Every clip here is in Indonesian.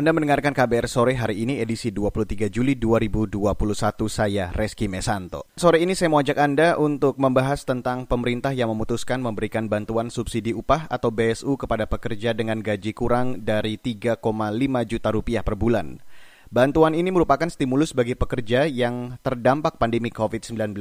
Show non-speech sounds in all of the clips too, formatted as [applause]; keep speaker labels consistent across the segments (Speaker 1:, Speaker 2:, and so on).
Speaker 1: Anda mendengarkan KBR sore hari ini edisi 23 Juli 2021 saya Reski Mesanto. Sore ini saya mau ajak Anda untuk membahas tentang pemerintah yang memutuskan memberikan bantuan subsidi upah atau BSU kepada pekerja dengan gaji kurang dari 3,5 juta rupiah per bulan. Bantuan ini merupakan stimulus bagi pekerja yang terdampak pandemi COVID-19,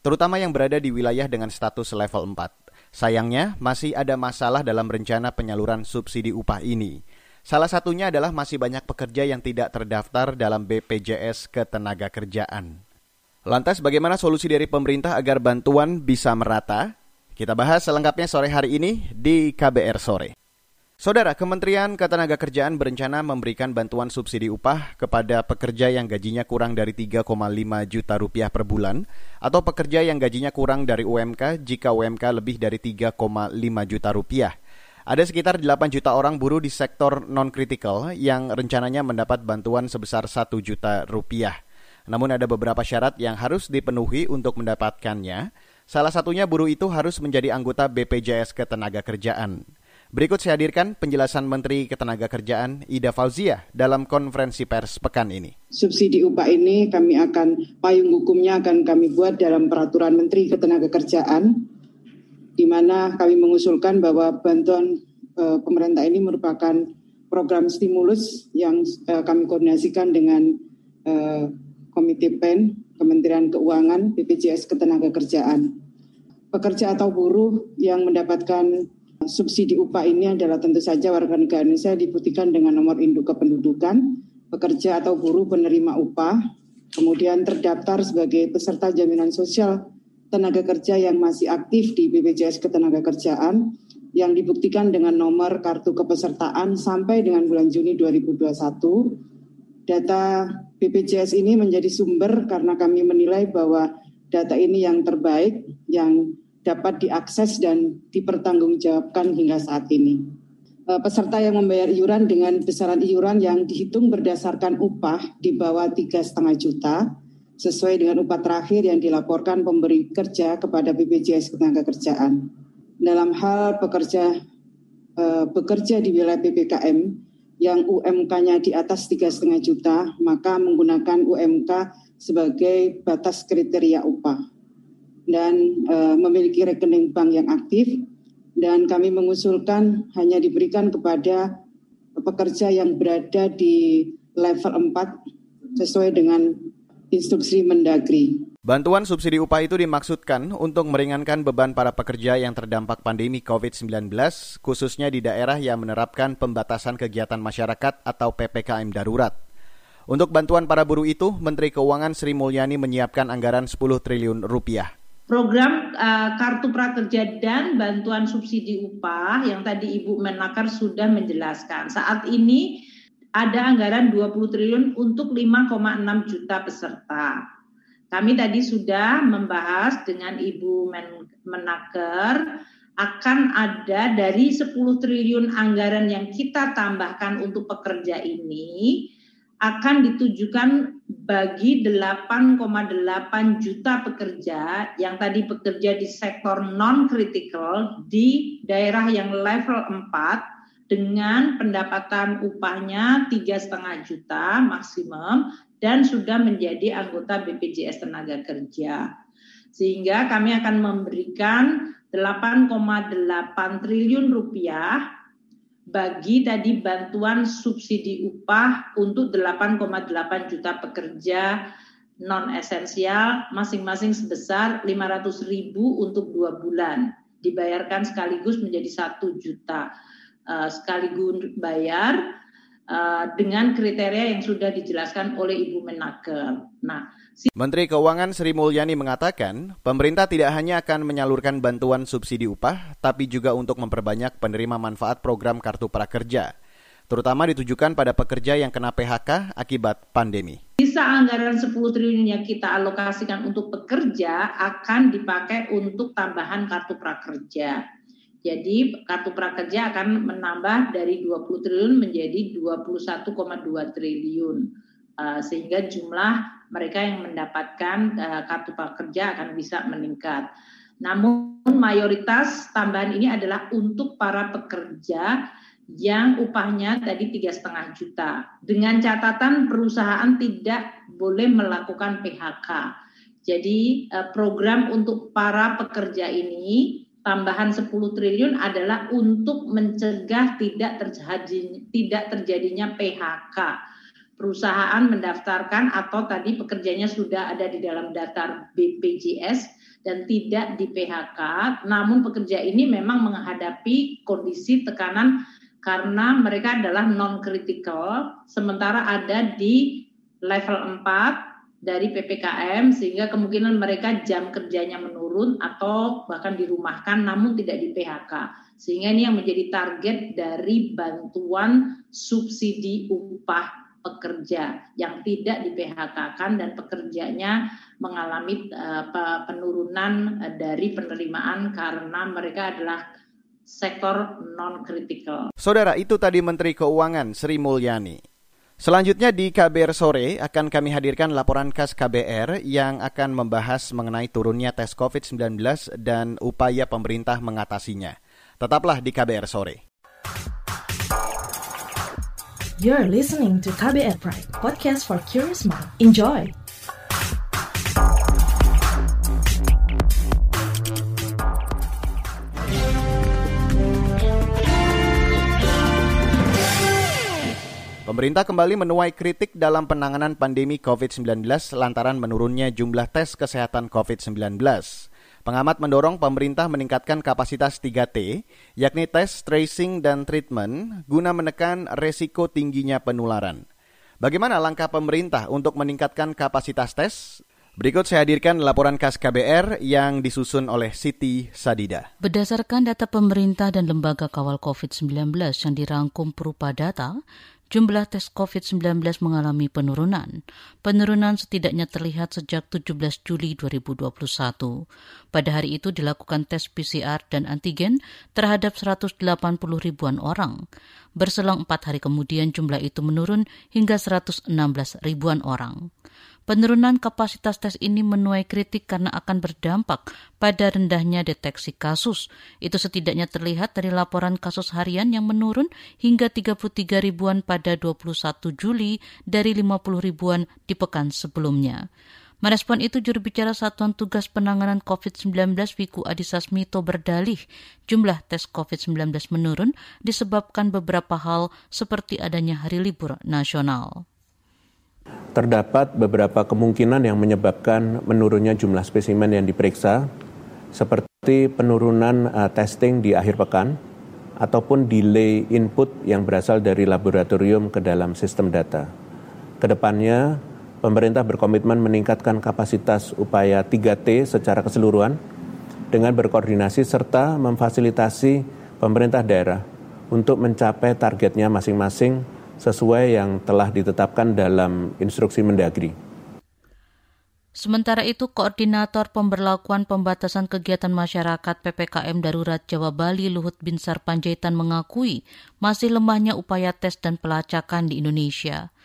Speaker 1: terutama yang berada di wilayah dengan status level 4. Sayangnya, masih ada masalah dalam rencana penyaluran subsidi upah ini. Salah satunya adalah masih banyak pekerja yang tidak terdaftar dalam BPJS Ketenagakerjaan. Lantas bagaimana solusi dari pemerintah agar bantuan bisa merata? Kita bahas selengkapnya sore hari ini di KBR Sore. Saudara, Kementerian Ketenagakerjaan berencana memberikan bantuan subsidi upah kepada pekerja yang gajinya kurang dari 3,5 juta rupiah per bulan atau pekerja yang gajinya kurang dari UMK jika UMK lebih dari 3,5 juta rupiah. Ada sekitar 8 juta orang buruh di sektor non-kritikal yang rencananya mendapat bantuan sebesar 1 juta rupiah. Namun ada beberapa syarat yang harus dipenuhi untuk mendapatkannya. Salah satunya buruh itu harus menjadi anggota BPJS Ketenagakerjaan. Berikut saya hadirkan penjelasan Menteri Ketenagakerjaan Ida Fauzia dalam konferensi pers pekan ini.
Speaker 2: Subsidi upah ini kami akan, payung hukumnya akan kami buat dalam peraturan Menteri Ketenagakerjaan di mana kami mengusulkan bahwa bantuan uh, pemerintah ini merupakan program stimulus yang uh, kami koordinasikan dengan uh, Komite PEN, Kementerian Keuangan, BPJS Ketenagakerjaan. Pekerja atau buruh yang mendapatkan subsidi upah ini adalah tentu saja warga negara Indonesia dibuktikan dengan nomor induk kependudukan, pekerja atau buruh penerima upah, kemudian terdaftar sebagai peserta jaminan sosial tenaga kerja yang masih aktif di BPJS Ketenagakerjaan yang dibuktikan dengan nomor kartu kepesertaan sampai dengan bulan Juni 2021. Data BPJS ini menjadi sumber karena kami menilai bahwa data ini yang terbaik yang dapat diakses dan dipertanggungjawabkan hingga saat ini. E, peserta yang membayar iuran dengan besaran iuran yang dihitung berdasarkan upah di bawah tiga setengah juta sesuai dengan upah terakhir yang dilaporkan pemberi kerja kepada BPJS Ketenagakerjaan. Dalam hal pekerja eh, bekerja di wilayah PPKM yang UMK-nya di atas tiga setengah juta, maka menggunakan UMK sebagai batas kriteria upah dan eh, memiliki rekening bank yang aktif dan kami mengusulkan hanya diberikan kepada pekerja yang berada di level 4 sesuai dengan instruksi Mendagri.
Speaker 1: Bantuan subsidi upah itu dimaksudkan untuk meringankan beban para pekerja yang terdampak pandemi COVID-19, khususnya di daerah yang menerapkan pembatasan kegiatan masyarakat atau PPKM darurat. Untuk bantuan para buruh itu, Menteri Keuangan Sri Mulyani menyiapkan anggaran 10 triliun rupiah.
Speaker 3: Program uh, Kartu Prakerja dan bantuan subsidi upah yang tadi Ibu Menakar sudah menjelaskan. Saat ini ada anggaran 20 triliun untuk 5,6 juta peserta. Kami tadi sudah membahas dengan Ibu Menaker akan ada dari 10 triliun anggaran yang kita tambahkan untuk pekerja ini akan ditujukan bagi 8,8 juta pekerja yang tadi bekerja di sektor non kritikal di daerah yang level 4 dengan pendapatan upahnya tiga setengah juta maksimum dan sudah menjadi anggota BPJS Tenaga Kerja. Sehingga kami akan memberikan 8,8 triliun rupiah bagi tadi bantuan subsidi upah untuk 8,8 juta pekerja non esensial masing-masing sebesar 500 ribu untuk dua bulan dibayarkan sekaligus menjadi satu juta uh, sekaligus bayar uh, dengan kriteria yang sudah dijelaskan oleh Ibu Menaker. Nah,
Speaker 1: si Menteri Keuangan Sri Mulyani mengatakan, pemerintah tidak hanya akan menyalurkan bantuan subsidi upah, tapi juga untuk memperbanyak penerima manfaat program Kartu Prakerja, terutama ditujukan pada pekerja yang kena PHK akibat pandemi.
Speaker 3: Sisa anggaran 10 triliun yang kita alokasikan untuk pekerja akan dipakai untuk tambahan kartu prakerja Jadi kartu prakerja akan menambah dari 20 triliun menjadi 21,2 triliun. Uh, sehingga jumlah mereka yang mendapatkan uh, kartu prakerja akan bisa meningkat. Namun mayoritas tambahan ini adalah untuk para pekerja yang upahnya tadi tiga setengah juta dengan catatan perusahaan tidak boleh melakukan PHK. Jadi eh, program untuk para pekerja ini tambahan 10 triliun adalah untuk mencegah tidak terjadi tidak terjadinya PHK. Perusahaan mendaftarkan atau tadi pekerjanya sudah ada di dalam daftar BPJS dan tidak di PHK, namun pekerja ini memang menghadapi kondisi tekanan karena mereka adalah non critical sementara ada di level 4 dari PPKM sehingga kemungkinan mereka jam kerjanya menurun atau bahkan dirumahkan namun tidak di PHK sehingga ini yang menjadi target dari bantuan subsidi upah pekerja yang tidak di PHK-kan dan pekerjanya mengalami uh, penurunan uh, dari penerimaan karena mereka adalah sektor non-kritikal.
Speaker 1: Saudara, itu tadi Menteri Keuangan Sri Mulyani. Selanjutnya di KBR sore akan kami hadirkan laporan khas KBR yang akan membahas mengenai turunnya tes COVID-19 dan upaya pemerintah mengatasinya. Tetaplah di KBR sore.
Speaker 4: You're listening to KBR Pride, podcast for curious mind. Enjoy!
Speaker 1: Pemerintah kembali menuai kritik dalam penanganan pandemi COVID-19 lantaran menurunnya jumlah tes kesehatan COVID-19. Pengamat mendorong pemerintah meningkatkan kapasitas 3T, yakni tes, tracing, dan treatment, guna menekan resiko tingginya penularan. Bagaimana langkah pemerintah untuk meningkatkan kapasitas tes? Berikut saya hadirkan laporan khas KBR yang disusun oleh Siti Sadida.
Speaker 5: Berdasarkan data pemerintah dan lembaga kawal COVID-19 yang dirangkum berupa data, jumlah tes COVID-19 mengalami penurunan. Penurunan setidaknya terlihat sejak 17 Juli 2021. Pada hari itu dilakukan tes PCR dan antigen terhadap 180 ribuan orang. Berselang empat hari kemudian jumlah itu menurun hingga 116 ribuan orang. Penurunan kapasitas tes ini menuai kritik karena akan berdampak pada rendahnya deteksi kasus. Itu setidaknya terlihat dari laporan kasus harian yang menurun hingga 33 ribuan pada 21 Juli dari 50 ribuan di pekan sebelumnya. Merespon itu juru bicara Satuan Tugas Penanganan COVID-19 Wiku Adhisa Smito berdalih jumlah tes COVID-19 menurun disebabkan beberapa hal seperti adanya hari libur nasional
Speaker 6: terdapat beberapa kemungkinan yang menyebabkan menurunnya jumlah spesimen yang diperiksa, seperti penurunan uh, testing di akhir pekan, ataupun delay input yang berasal dari laboratorium ke dalam sistem data. Ke depannya, pemerintah berkomitmen meningkatkan kapasitas upaya 3T secara keseluruhan dengan berkoordinasi serta memfasilitasi pemerintah daerah untuk mencapai targetnya masing-masing sesuai yang telah ditetapkan dalam instruksi Mendagri.
Speaker 5: Sementara itu, Koordinator Pemberlakuan Pembatasan Kegiatan Masyarakat PPKM Darurat Jawa Bali Luhut Binsar Panjaitan mengakui masih lemahnya upaya tes dan pelacakan di Indonesia.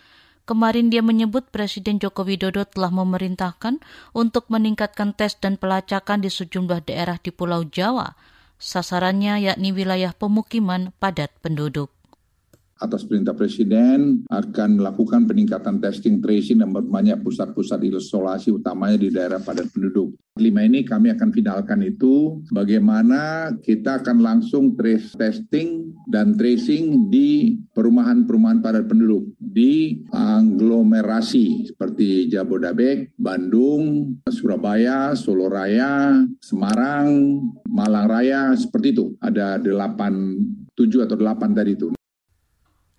Speaker 5: Kemarin dia menyebut Presiden Joko Widodo telah memerintahkan untuk meningkatkan tes dan pelacakan di sejumlah daerah di Pulau Jawa. Sasarannya yakni wilayah pemukiman padat penduduk
Speaker 7: atas perintah Presiden akan melakukan peningkatan testing tracing dan banyak pusat-pusat isolasi utamanya di daerah padat penduduk. Lima ini kami akan finalkan itu bagaimana kita akan langsung trace testing dan tracing di perumahan-perumahan padat penduduk di aglomerasi seperti Jabodabek, Bandung, Surabaya, Solo Raya, Semarang, Malang Raya, seperti itu. Ada delapan, tujuh atau delapan tadi itu.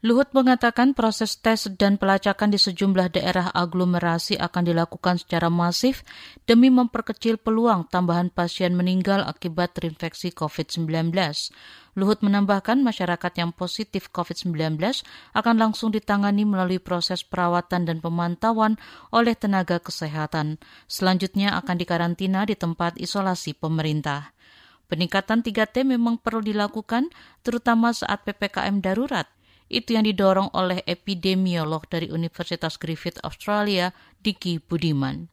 Speaker 5: Luhut mengatakan proses tes dan pelacakan di sejumlah daerah aglomerasi akan dilakukan secara masif demi memperkecil peluang tambahan pasien meninggal akibat terinfeksi COVID-19. Luhut menambahkan masyarakat yang positif COVID-19 akan langsung ditangani melalui proses perawatan dan pemantauan oleh tenaga kesehatan. Selanjutnya akan dikarantina di tempat isolasi pemerintah. Peningkatan 3T memang perlu dilakukan terutama saat PPKM darurat. Itu yang didorong oleh epidemiolog dari Universitas Griffith Australia, Diki Budiman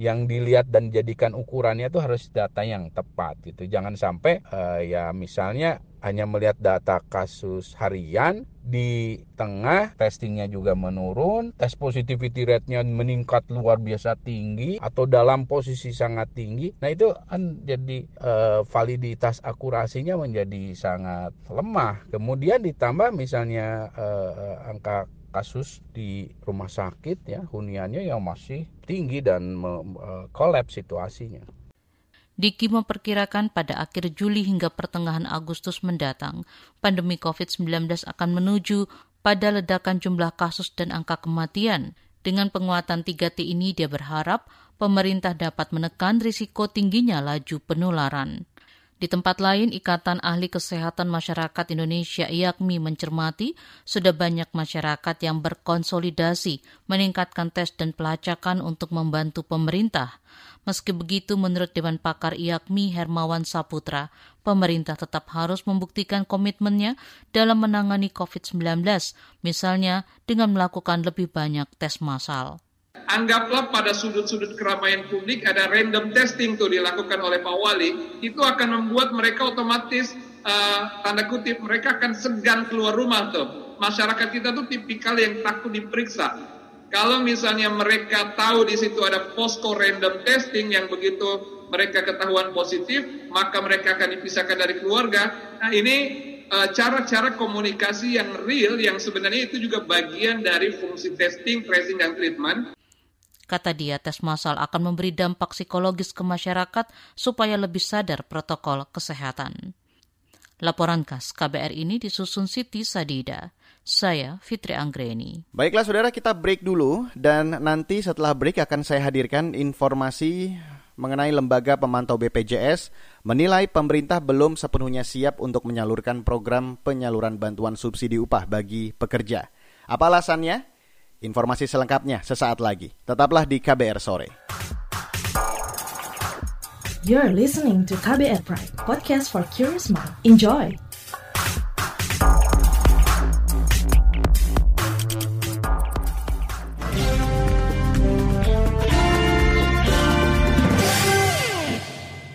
Speaker 8: yang dilihat dan jadikan ukurannya itu harus data yang tepat gitu. Jangan sampai uh, ya misalnya hanya melihat data kasus harian di tengah testingnya juga menurun, tes positivity rate-nya meningkat luar biasa tinggi atau dalam posisi sangat tinggi. Nah itu kan jadi uh, validitas akurasinya menjadi sangat lemah. Kemudian ditambah misalnya uh, angka kasus di rumah sakit ya huniannya yang masih tinggi dan kolaps situasinya.
Speaker 5: Diki memperkirakan pada akhir Juli hingga pertengahan Agustus mendatang, pandemi COVID-19 akan menuju pada ledakan jumlah kasus dan angka kematian. Dengan penguatan 3T ini, dia berharap pemerintah dapat menekan risiko tingginya laju penularan. Di tempat lain, Ikatan Ahli Kesehatan Masyarakat Indonesia IAKMI mencermati sudah banyak masyarakat yang berkonsolidasi meningkatkan tes dan pelacakan untuk membantu pemerintah. Meski begitu, menurut Dewan Pakar IAKMI Hermawan Saputra, pemerintah tetap harus membuktikan komitmennya dalam menangani COVID-19, misalnya dengan melakukan lebih banyak tes massal.
Speaker 9: Anggaplah pada sudut-sudut keramaian publik ada random testing tuh dilakukan oleh Pak Wali, itu akan membuat mereka otomatis uh, tanda kutip mereka akan segan keluar rumah tuh. Masyarakat kita tuh tipikal yang takut diperiksa. Kalau misalnya mereka tahu di situ ada posko random testing yang begitu mereka ketahuan positif, maka mereka akan dipisahkan dari keluarga. Nah ini eh, cara-cara komunikasi yang real yang sebenarnya itu juga bagian dari fungsi testing, tracing, dan treatment.
Speaker 5: Kata dia, tes massal akan memberi dampak psikologis ke masyarakat supaya lebih sadar protokol kesehatan. Laporan khas KBR ini disusun Siti Sadida. Saya Fitri Anggreni.
Speaker 1: Baiklah saudara kita break dulu dan nanti setelah break akan saya hadirkan informasi mengenai lembaga pemantau BPJS menilai pemerintah belum sepenuhnya siap untuk menyalurkan program penyaluran bantuan subsidi upah bagi pekerja. Apa alasannya? Informasi selengkapnya sesaat lagi. Tetaplah di KBR Sore.
Speaker 4: You're listening to KBR Pride, podcast for curious mind. Enjoy!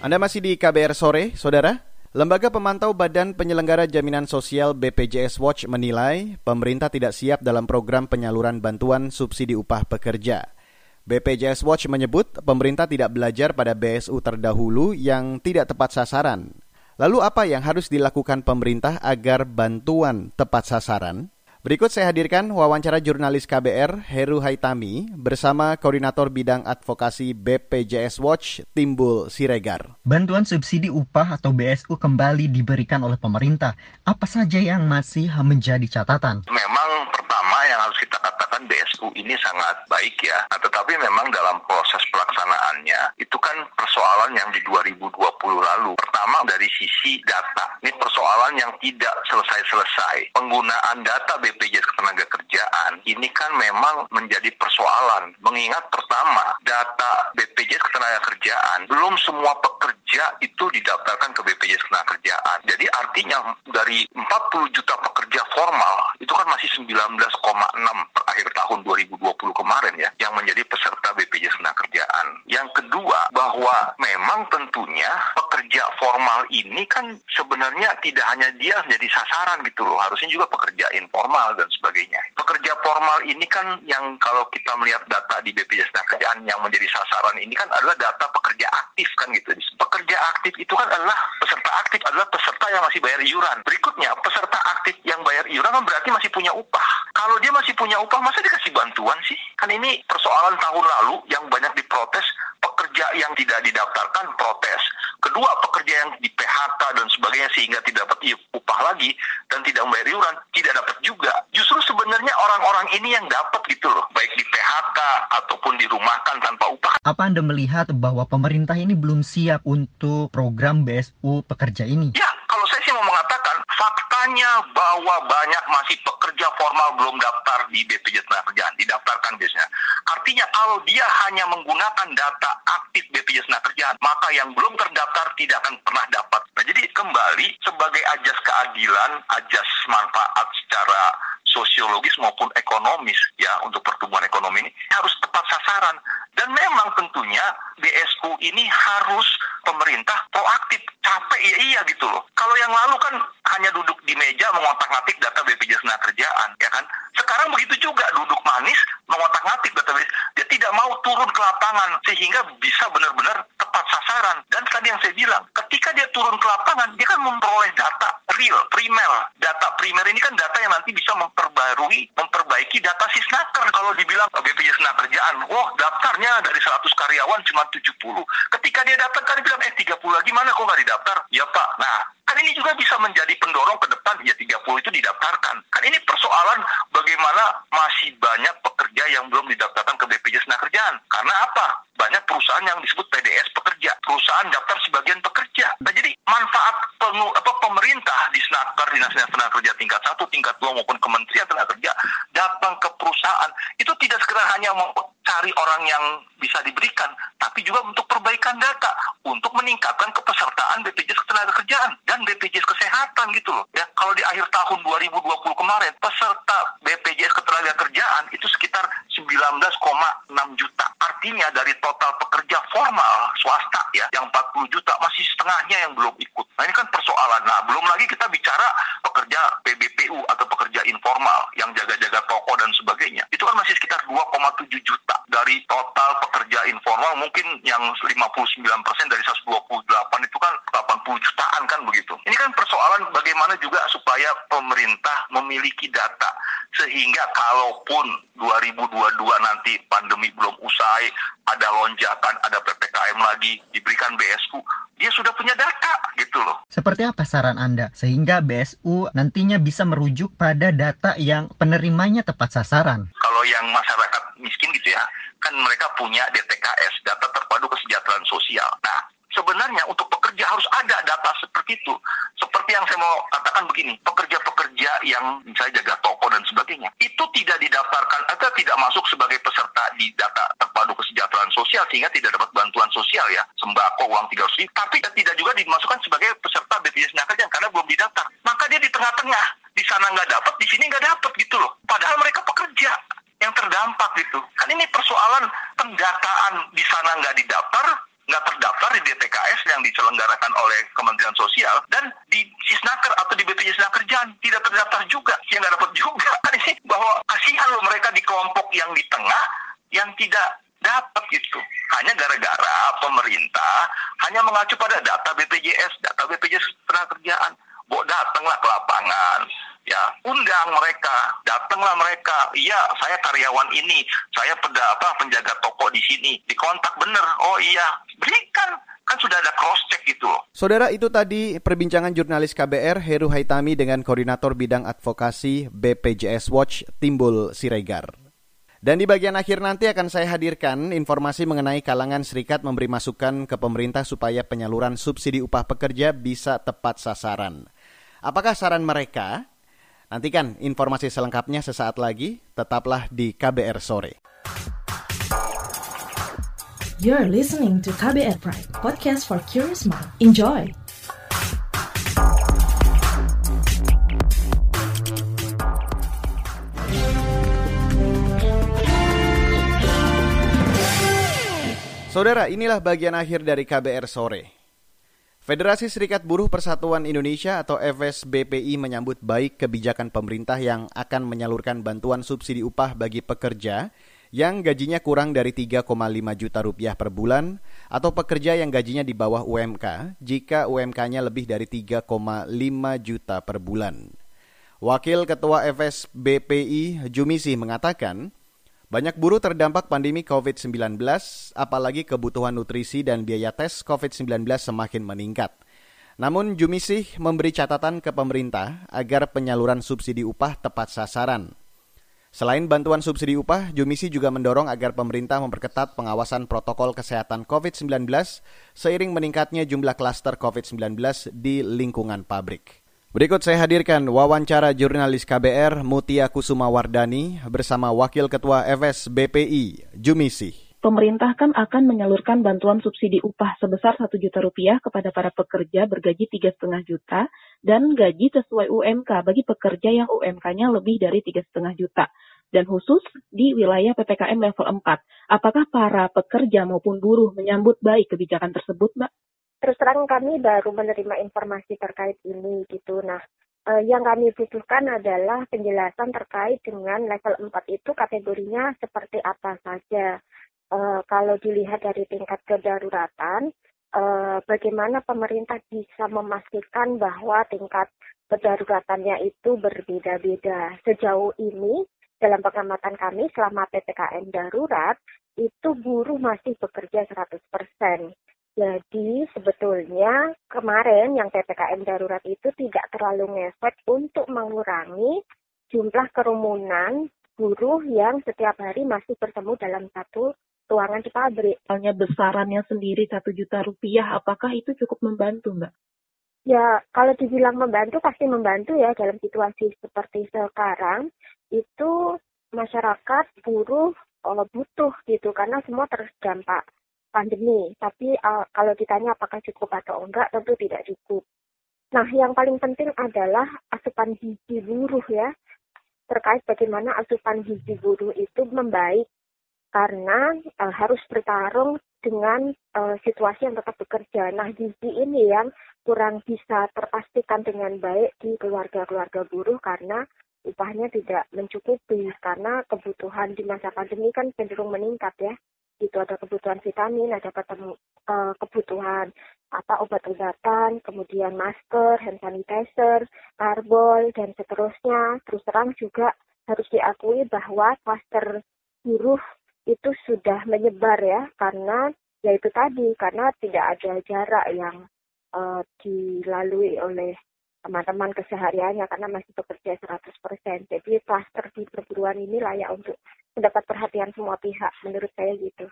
Speaker 1: Anda masih di KBR Sore, Saudara? Lembaga Pemantau Badan Penyelenggara Jaminan Sosial BPJS Watch menilai pemerintah tidak siap dalam program penyaluran bantuan subsidi upah pekerja. BPJS Watch menyebut pemerintah tidak belajar pada BSU terdahulu yang tidak tepat sasaran. Lalu apa yang harus dilakukan pemerintah agar bantuan tepat sasaran? Berikut saya hadirkan wawancara jurnalis KBR Heru Haitami bersama Koordinator Bidang Advokasi BPJS Watch Timbul Siregar.
Speaker 10: Bantuan subsidi upah atau BSU kembali diberikan oleh pemerintah. Apa saja yang masih menjadi catatan?
Speaker 11: Memang pertama kita katakan BSU ini sangat baik ya. Nah, tetapi memang dalam proses pelaksanaannya itu kan persoalan yang di 2020 lalu. Pertama dari sisi data. Ini persoalan yang tidak selesai-selesai. Penggunaan data BPJS Ketenagakerjaan ini kan memang menjadi persoalan. Mengingat pertama, data BPJS Ketenagakerjaan belum semua pekerja itu didaftarkan ke BPJS Ketenagakerjaan. Jadi artinya dari 40 juta pekerja formal itu kan masih 19,6 per akhir tahun 2020 kemarin ya yang menjadi peserta BPJS Ketenagakerjaan. Yang kedua, bahwa memang tentunya pekerja formal ini kan sebenarnya tidak hanya dia menjadi sasaran gitu loh, harusnya juga pekerja informal formal dan sebagainya. Pekerja formal ini kan yang kalau kita melihat data di BPJS Kerjaan yang menjadi sasaran ini kan adalah data pekerja aktif kan gitu. Pekerja aktif itu kan adalah peserta aktif adalah peserta yang masih bayar iuran. Berikutnya peserta aktif yang bayar iuran kan berarti masih punya upah. Kalau dia masih punya upah masa dikasih bantuan sih? Kan ini persoalan tahun lalu yang banyak diprotes pekerja yang tidak didaftarkan protes. Kedua, pekerja yang di PHK dan sebagainya sehingga tidak dapat upah lagi dan tidak membayar iuran tidak dapat juga. Justru sebenarnya orang-orang ini yang dapat gitu loh, baik di PHK ataupun dirumahkan tanpa upah.
Speaker 10: Apa Anda melihat bahwa pemerintah ini belum siap untuk program BSU pekerja ini?
Speaker 11: Ya, Faktanya bahwa banyak masih pekerja formal belum daftar di BPJS Tenaga didaftarkan biasanya. Artinya kalau dia hanya menggunakan data aktif BPJS Tenaga maka yang belum terdaftar tidak akan pernah dapat. Nah, jadi kembali sebagai ajas keadilan, ajas manfaat secara sosiologis maupun ekonomis ya untuk pertumbuhan ekonomi ini harus tepat sasaran. Dan memang tentunya BSU ini harus pemerintah proaktif capek ya iya gitu loh. Kalau yang lalu kan hanya duduk di meja mengotak-ngatik data BPJS Tenaga Kerjaan ya kan? Sekarang begitu juga duduk manis mengotak-ngatik data BPJS dia tidak mau turun ke lapangan sehingga bisa benar-benar tepat sasaran. Dan tadi yang saya bilang ketika dia turun ke lapangan dia kan memperoleh data real primer. Data primer ini kan data yang nanti bisa memperbarui memperbaiki data sisnaker kalau dibilang BPJS Tenaga Kerjaan. Wah daftarnya dari 100 karyawan cuma 70 ketika dia daftar kan dia bilang eh 30 lagi mana kok nggak didaftar? Ya Pak. Nah kan ini juga bisa menjadi pendorong ke depan. Ya 30 itu didaftarkan. Kan ini persoalan bagaimana masih banyak pekerja yang belum didaftarkan ke BPJS Tenaga Kerjaan. Karena apa? Banyak perusahaan yang disebut PDS pekerja. Perusahaan daftar sebagian pekerja. Nah jadi manfaat pengu, apa, pemerintah di Snaker Dinas Tenaga Kerja tingkat satu tingkat dua maupun Kementerian Tenaga Kerja datang ke perusahaan. Itu tidak sekedar hanya mau cari orang yang bisa diberikan tapi juga untuk perbaikan data untuk meningkatkan kepesertaan BPJS Ketenagakerjaan dan BPJS Kesehatan gitu loh. Ya kalau di akhir tahun 2020 kemarin peserta BPJS Ketenagakerjaan itu sekitar 19,6 juta. Artinya dari total pekerja formal swasta ya yang 40 juta masih setengahnya yang belum ikut. Nah ini kan persoalan. Nah belum lagi kita bicara pekerja PBPU atau pekerja informal yang jaga-jaga masih sekitar 2,7 juta dari total pekerja informal mungkin yang 59% dari 128 itu kan 80 jutaan kan begitu. Ini kan persoalan bagaimana juga supaya pemerintah memiliki data sehingga kalaupun 2022 nanti pandemi belum usai, ada lonjakan, ada PPKM lagi, diberikan BSU, dia sudah punya data gitu loh.
Speaker 10: Seperti apa saran Anda sehingga BSU nantinya bisa merujuk pada data yang penerimanya tepat sasaran?
Speaker 11: Yang masyarakat miskin gitu ya, kan mereka punya DTKS, data terpadu kesejahteraan sosial. Nah, sebenarnya untuk pekerja harus ada data seperti itu. Seperti yang saya mau katakan begini, pekerja-pekerja yang misalnya jaga toko dan sebagainya, itu tidak didaftarkan atau tidak masuk sebagai peserta di data terpadu kesejahteraan sosial sehingga tidak dapat bantuan sosial ya, sembako, uang 300 ribu, tapi tidak juga dimasukkan sebagai peserta BPJS Tenaga karena belum didaftar. Maka dia di tengah-tengah, di sana nggak dapat, di sini nggak dapat gitu loh. Padahal mereka pekerja yang terdampak gitu. Kan ini persoalan pendataan di sana nggak didaftar, nggak terdaftar di DTKS yang diselenggarakan oleh Kementerian Sosial dan di Sisnaker atau di BPJS Kerjaan tidak terdaftar juga, yang nggak dapat juga. Kan [laughs] ini bahwa kasihan loh mereka di kelompok yang di tengah yang tidak dapat gitu. Hanya gara-gara pemerintah hanya mengacu pada data BPJS, data BPJS Kerjaan. Bo datanglah ke lapangan, ya undang mereka datanglah mereka iya saya karyawan ini saya peda apa penjaga toko di sini dikontak bener oh iya berikan kan sudah ada cross check gitu loh.
Speaker 1: Saudara itu tadi perbincangan jurnalis KBR Heru Haitami dengan koordinator bidang advokasi BPJS Watch Timbul Siregar. Dan di bagian akhir nanti akan saya hadirkan informasi mengenai kalangan serikat memberi masukan ke pemerintah supaya penyaluran subsidi upah pekerja bisa tepat sasaran. Apakah saran mereka Nantikan informasi selengkapnya sesaat lagi, tetaplah di KBR Sore.
Speaker 4: You're listening to KBR Pride, podcast for curious mind. Enjoy!
Speaker 1: Saudara, inilah bagian akhir dari KBR Sore. Federasi Serikat Buruh Persatuan Indonesia atau FSBPI menyambut baik kebijakan pemerintah yang akan menyalurkan bantuan subsidi upah bagi pekerja yang gajinya kurang dari 3,5 juta rupiah per bulan atau pekerja yang gajinya di bawah UMK jika UMK-nya lebih dari 3,5 juta per bulan. Wakil Ketua FSBPI Jumisi mengatakan, banyak buruh terdampak pandemi COVID-19, apalagi kebutuhan nutrisi dan biaya tes COVID-19 semakin meningkat. Namun Jumisih memberi catatan ke pemerintah agar penyaluran subsidi upah tepat sasaran. Selain bantuan subsidi upah, Jumisi juga mendorong agar pemerintah memperketat pengawasan protokol kesehatan COVID-19 seiring meningkatnya jumlah klaster COVID-19 di lingkungan pabrik. Berikut saya hadirkan wawancara jurnalis KBR Mutia Kusuma Wardani bersama Wakil Ketua FS BPI, Jumisi.
Speaker 12: Pemerintah kan akan menyalurkan bantuan subsidi upah sebesar 1 juta rupiah kepada para pekerja bergaji 3,5 juta dan gaji sesuai UMK bagi pekerja yang UMK-nya lebih dari 3,5 juta. Dan khusus di wilayah PPKM level 4. Apakah para pekerja maupun buruh menyambut baik kebijakan tersebut, Mbak?
Speaker 13: Terus terang kami baru menerima informasi terkait ini gitu. Nah, eh, yang kami butuhkan adalah penjelasan terkait dengan level 4 itu kategorinya seperti apa saja. Eh, kalau dilihat dari tingkat kedaruratan, eh, bagaimana pemerintah bisa memastikan bahwa tingkat kedaruratannya itu berbeda-beda. Sejauh ini, dalam pengamatan kami selama PPKM darurat, itu buruh masih bekerja 100%. Jadi sebetulnya kemarin yang PPKM darurat itu tidak terlalu ngefek untuk mengurangi jumlah kerumunan buruh yang setiap hari masih bertemu dalam satu ruangan di pabrik.
Speaker 12: Misalnya besarannya sendiri satu juta rupiah, apakah itu cukup membantu, Mbak?
Speaker 13: Ya, kalau dibilang membantu pasti membantu ya dalam situasi seperti sekarang itu masyarakat buruh oh, butuh gitu karena semua terdampak pandemi. Tapi uh, kalau ditanya apakah cukup atau enggak, tentu tidak cukup. Nah, yang paling penting adalah asupan gizi buruh ya. Terkait bagaimana asupan gizi buruh itu membaik karena uh, harus bertarung dengan uh, situasi yang tetap bekerja. Nah, gizi ini yang kurang bisa terpastikan dengan baik di keluarga-keluarga buruh karena upahnya tidak mencukupi karena kebutuhan di masa pandemi kan cenderung meningkat ya itu ada kebutuhan vitamin, ada uh, kebutuhan apa obat-obatan, kemudian masker, hand sanitizer, karbol dan seterusnya. Terus terang juga harus diakui bahwa klaster buruh itu sudah menyebar ya karena ya itu tadi karena tidak ada jarak yang uh, dilalui oleh teman-teman kesehariannya karena masih bekerja 100%. Jadi klaster di perguruan ini layak untuk mendapat perhatian semua pihak, menurut saya gitu.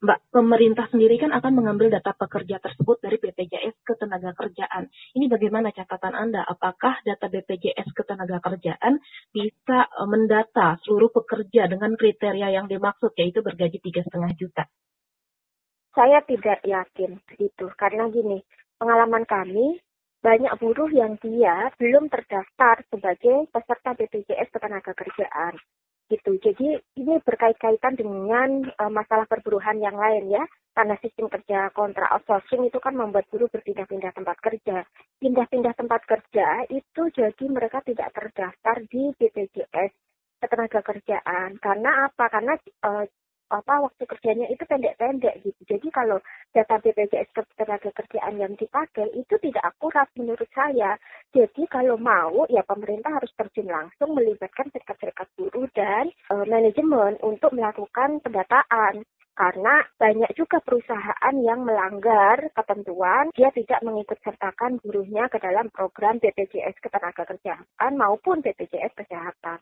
Speaker 12: Mbak, pemerintah sendiri kan akan mengambil data pekerja tersebut dari BPJS Ketenagakerjaan. Ini bagaimana catatan Anda? Apakah data BPJS Ketenagakerjaan bisa e, mendata seluruh pekerja dengan kriteria yang dimaksud, yaitu bergaji tiga setengah juta?
Speaker 13: Saya tidak yakin itu, karena gini, pengalaman kami banyak buruh yang dia belum terdaftar sebagai peserta BPJS Ketenagakerjaan gitu. Jadi ini berkait-kaitan dengan uh, masalah perburuhan yang lain ya. Karena sistem kerja kontra outsourcing itu kan membuat buruh berpindah-pindah tempat kerja. Pindah-pindah tempat kerja itu jadi mereka tidak terdaftar di BPJS ketenaga kerjaan. Karena apa? Karena uh, apa waktu kerjanya itu pendek-pendek gitu. Jadi kalau data BPJS tenaga kerjaan yang dipakai itu tidak akurat menurut saya. Jadi kalau mau ya pemerintah harus terjun langsung melibatkan serikat-serikat buruh dan e, manajemen untuk melakukan pendataan karena banyak juga perusahaan yang melanggar ketentuan dia tidak mengikut sertakan buruhnya ke dalam program BPJS ketenagakerjaan maupun BPJS kesehatan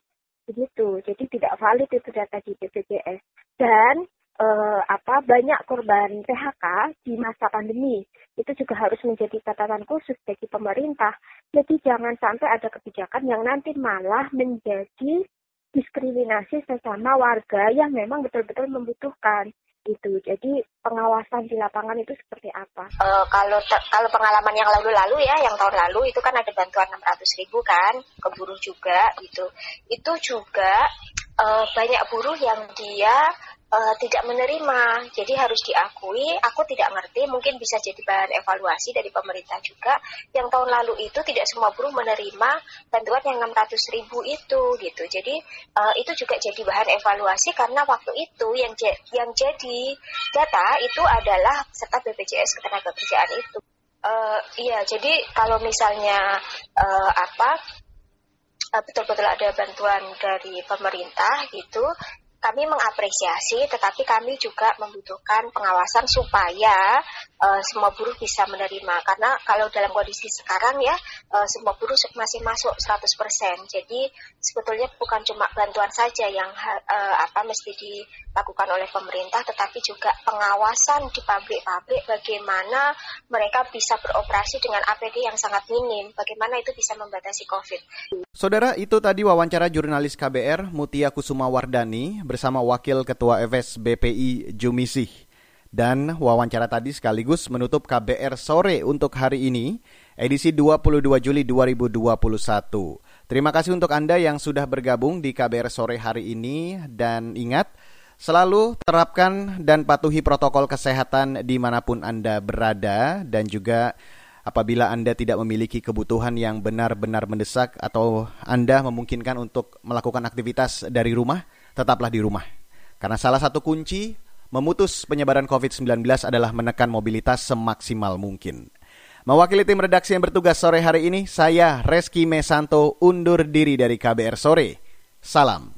Speaker 13: begitu. Jadi tidak valid itu data di BPJS. Dan eh, apa banyak korban PHK di masa pandemi itu juga harus menjadi catatan khusus bagi pemerintah. Jadi jangan sampai ada kebijakan yang nanti malah menjadi diskriminasi sesama warga yang memang betul-betul membutuhkan itu. Jadi pengawasan di lapangan itu seperti apa?
Speaker 14: Uh, kalau kalau pengalaman yang lalu-lalu ya, yang tahun lalu itu kan ada bantuan 600 ribu kan, ke buruh juga gitu. Itu juga uh, banyak buruh yang dia uh, tidak menerima. Jadi harus diakui, aku tidak ngerti, mungkin bisa jadi bahan evaluasi dari pemerintah juga. Yang tahun lalu itu tidak semua buruh menerima bantuan yang 600 ribu itu gitu. Jadi uh, itu juga jadi bahan evaluasi karena waktu itu yang yang jadi data itu adalah serta BPJS ketenagakerjaan itu. Uh, iya, jadi kalau misalnya uh, apa betul-betul ada bantuan dari pemerintah gitu kami mengapresiasi, tetapi kami juga membutuhkan pengawasan supaya uh, semua buruh bisa menerima. Karena kalau dalam kondisi sekarang ya, uh, semua buruh masih masuk 100%. Jadi sebetulnya bukan cuma bantuan saja yang uh, apa mesti dilakukan oleh pemerintah, tetapi juga pengawasan di pabrik-pabrik bagaimana mereka bisa beroperasi dengan APD yang sangat minim, bagaimana itu bisa membatasi COVID.
Speaker 1: Saudara, itu tadi wawancara jurnalis KBR Mutia Kusuma Wardani bersama Wakil Ketua FS BPI Jumisih. Dan wawancara tadi sekaligus menutup KBR sore untuk hari ini, edisi 22 Juli 2021. Terima kasih untuk Anda yang sudah bergabung di KBR sore hari ini dan ingat, selalu terapkan dan patuhi protokol kesehatan di mana pun Anda berada dan juga apabila Anda tidak memiliki kebutuhan yang benar-benar mendesak atau Anda memungkinkan untuk melakukan aktivitas dari rumah, tetaplah di rumah. Karena salah satu kunci memutus penyebaran COVID-19 adalah menekan mobilitas semaksimal mungkin. Mewakili tim redaksi yang bertugas sore hari ini, saya Reski Mesanto undur diri dari KBR Sore. Salam.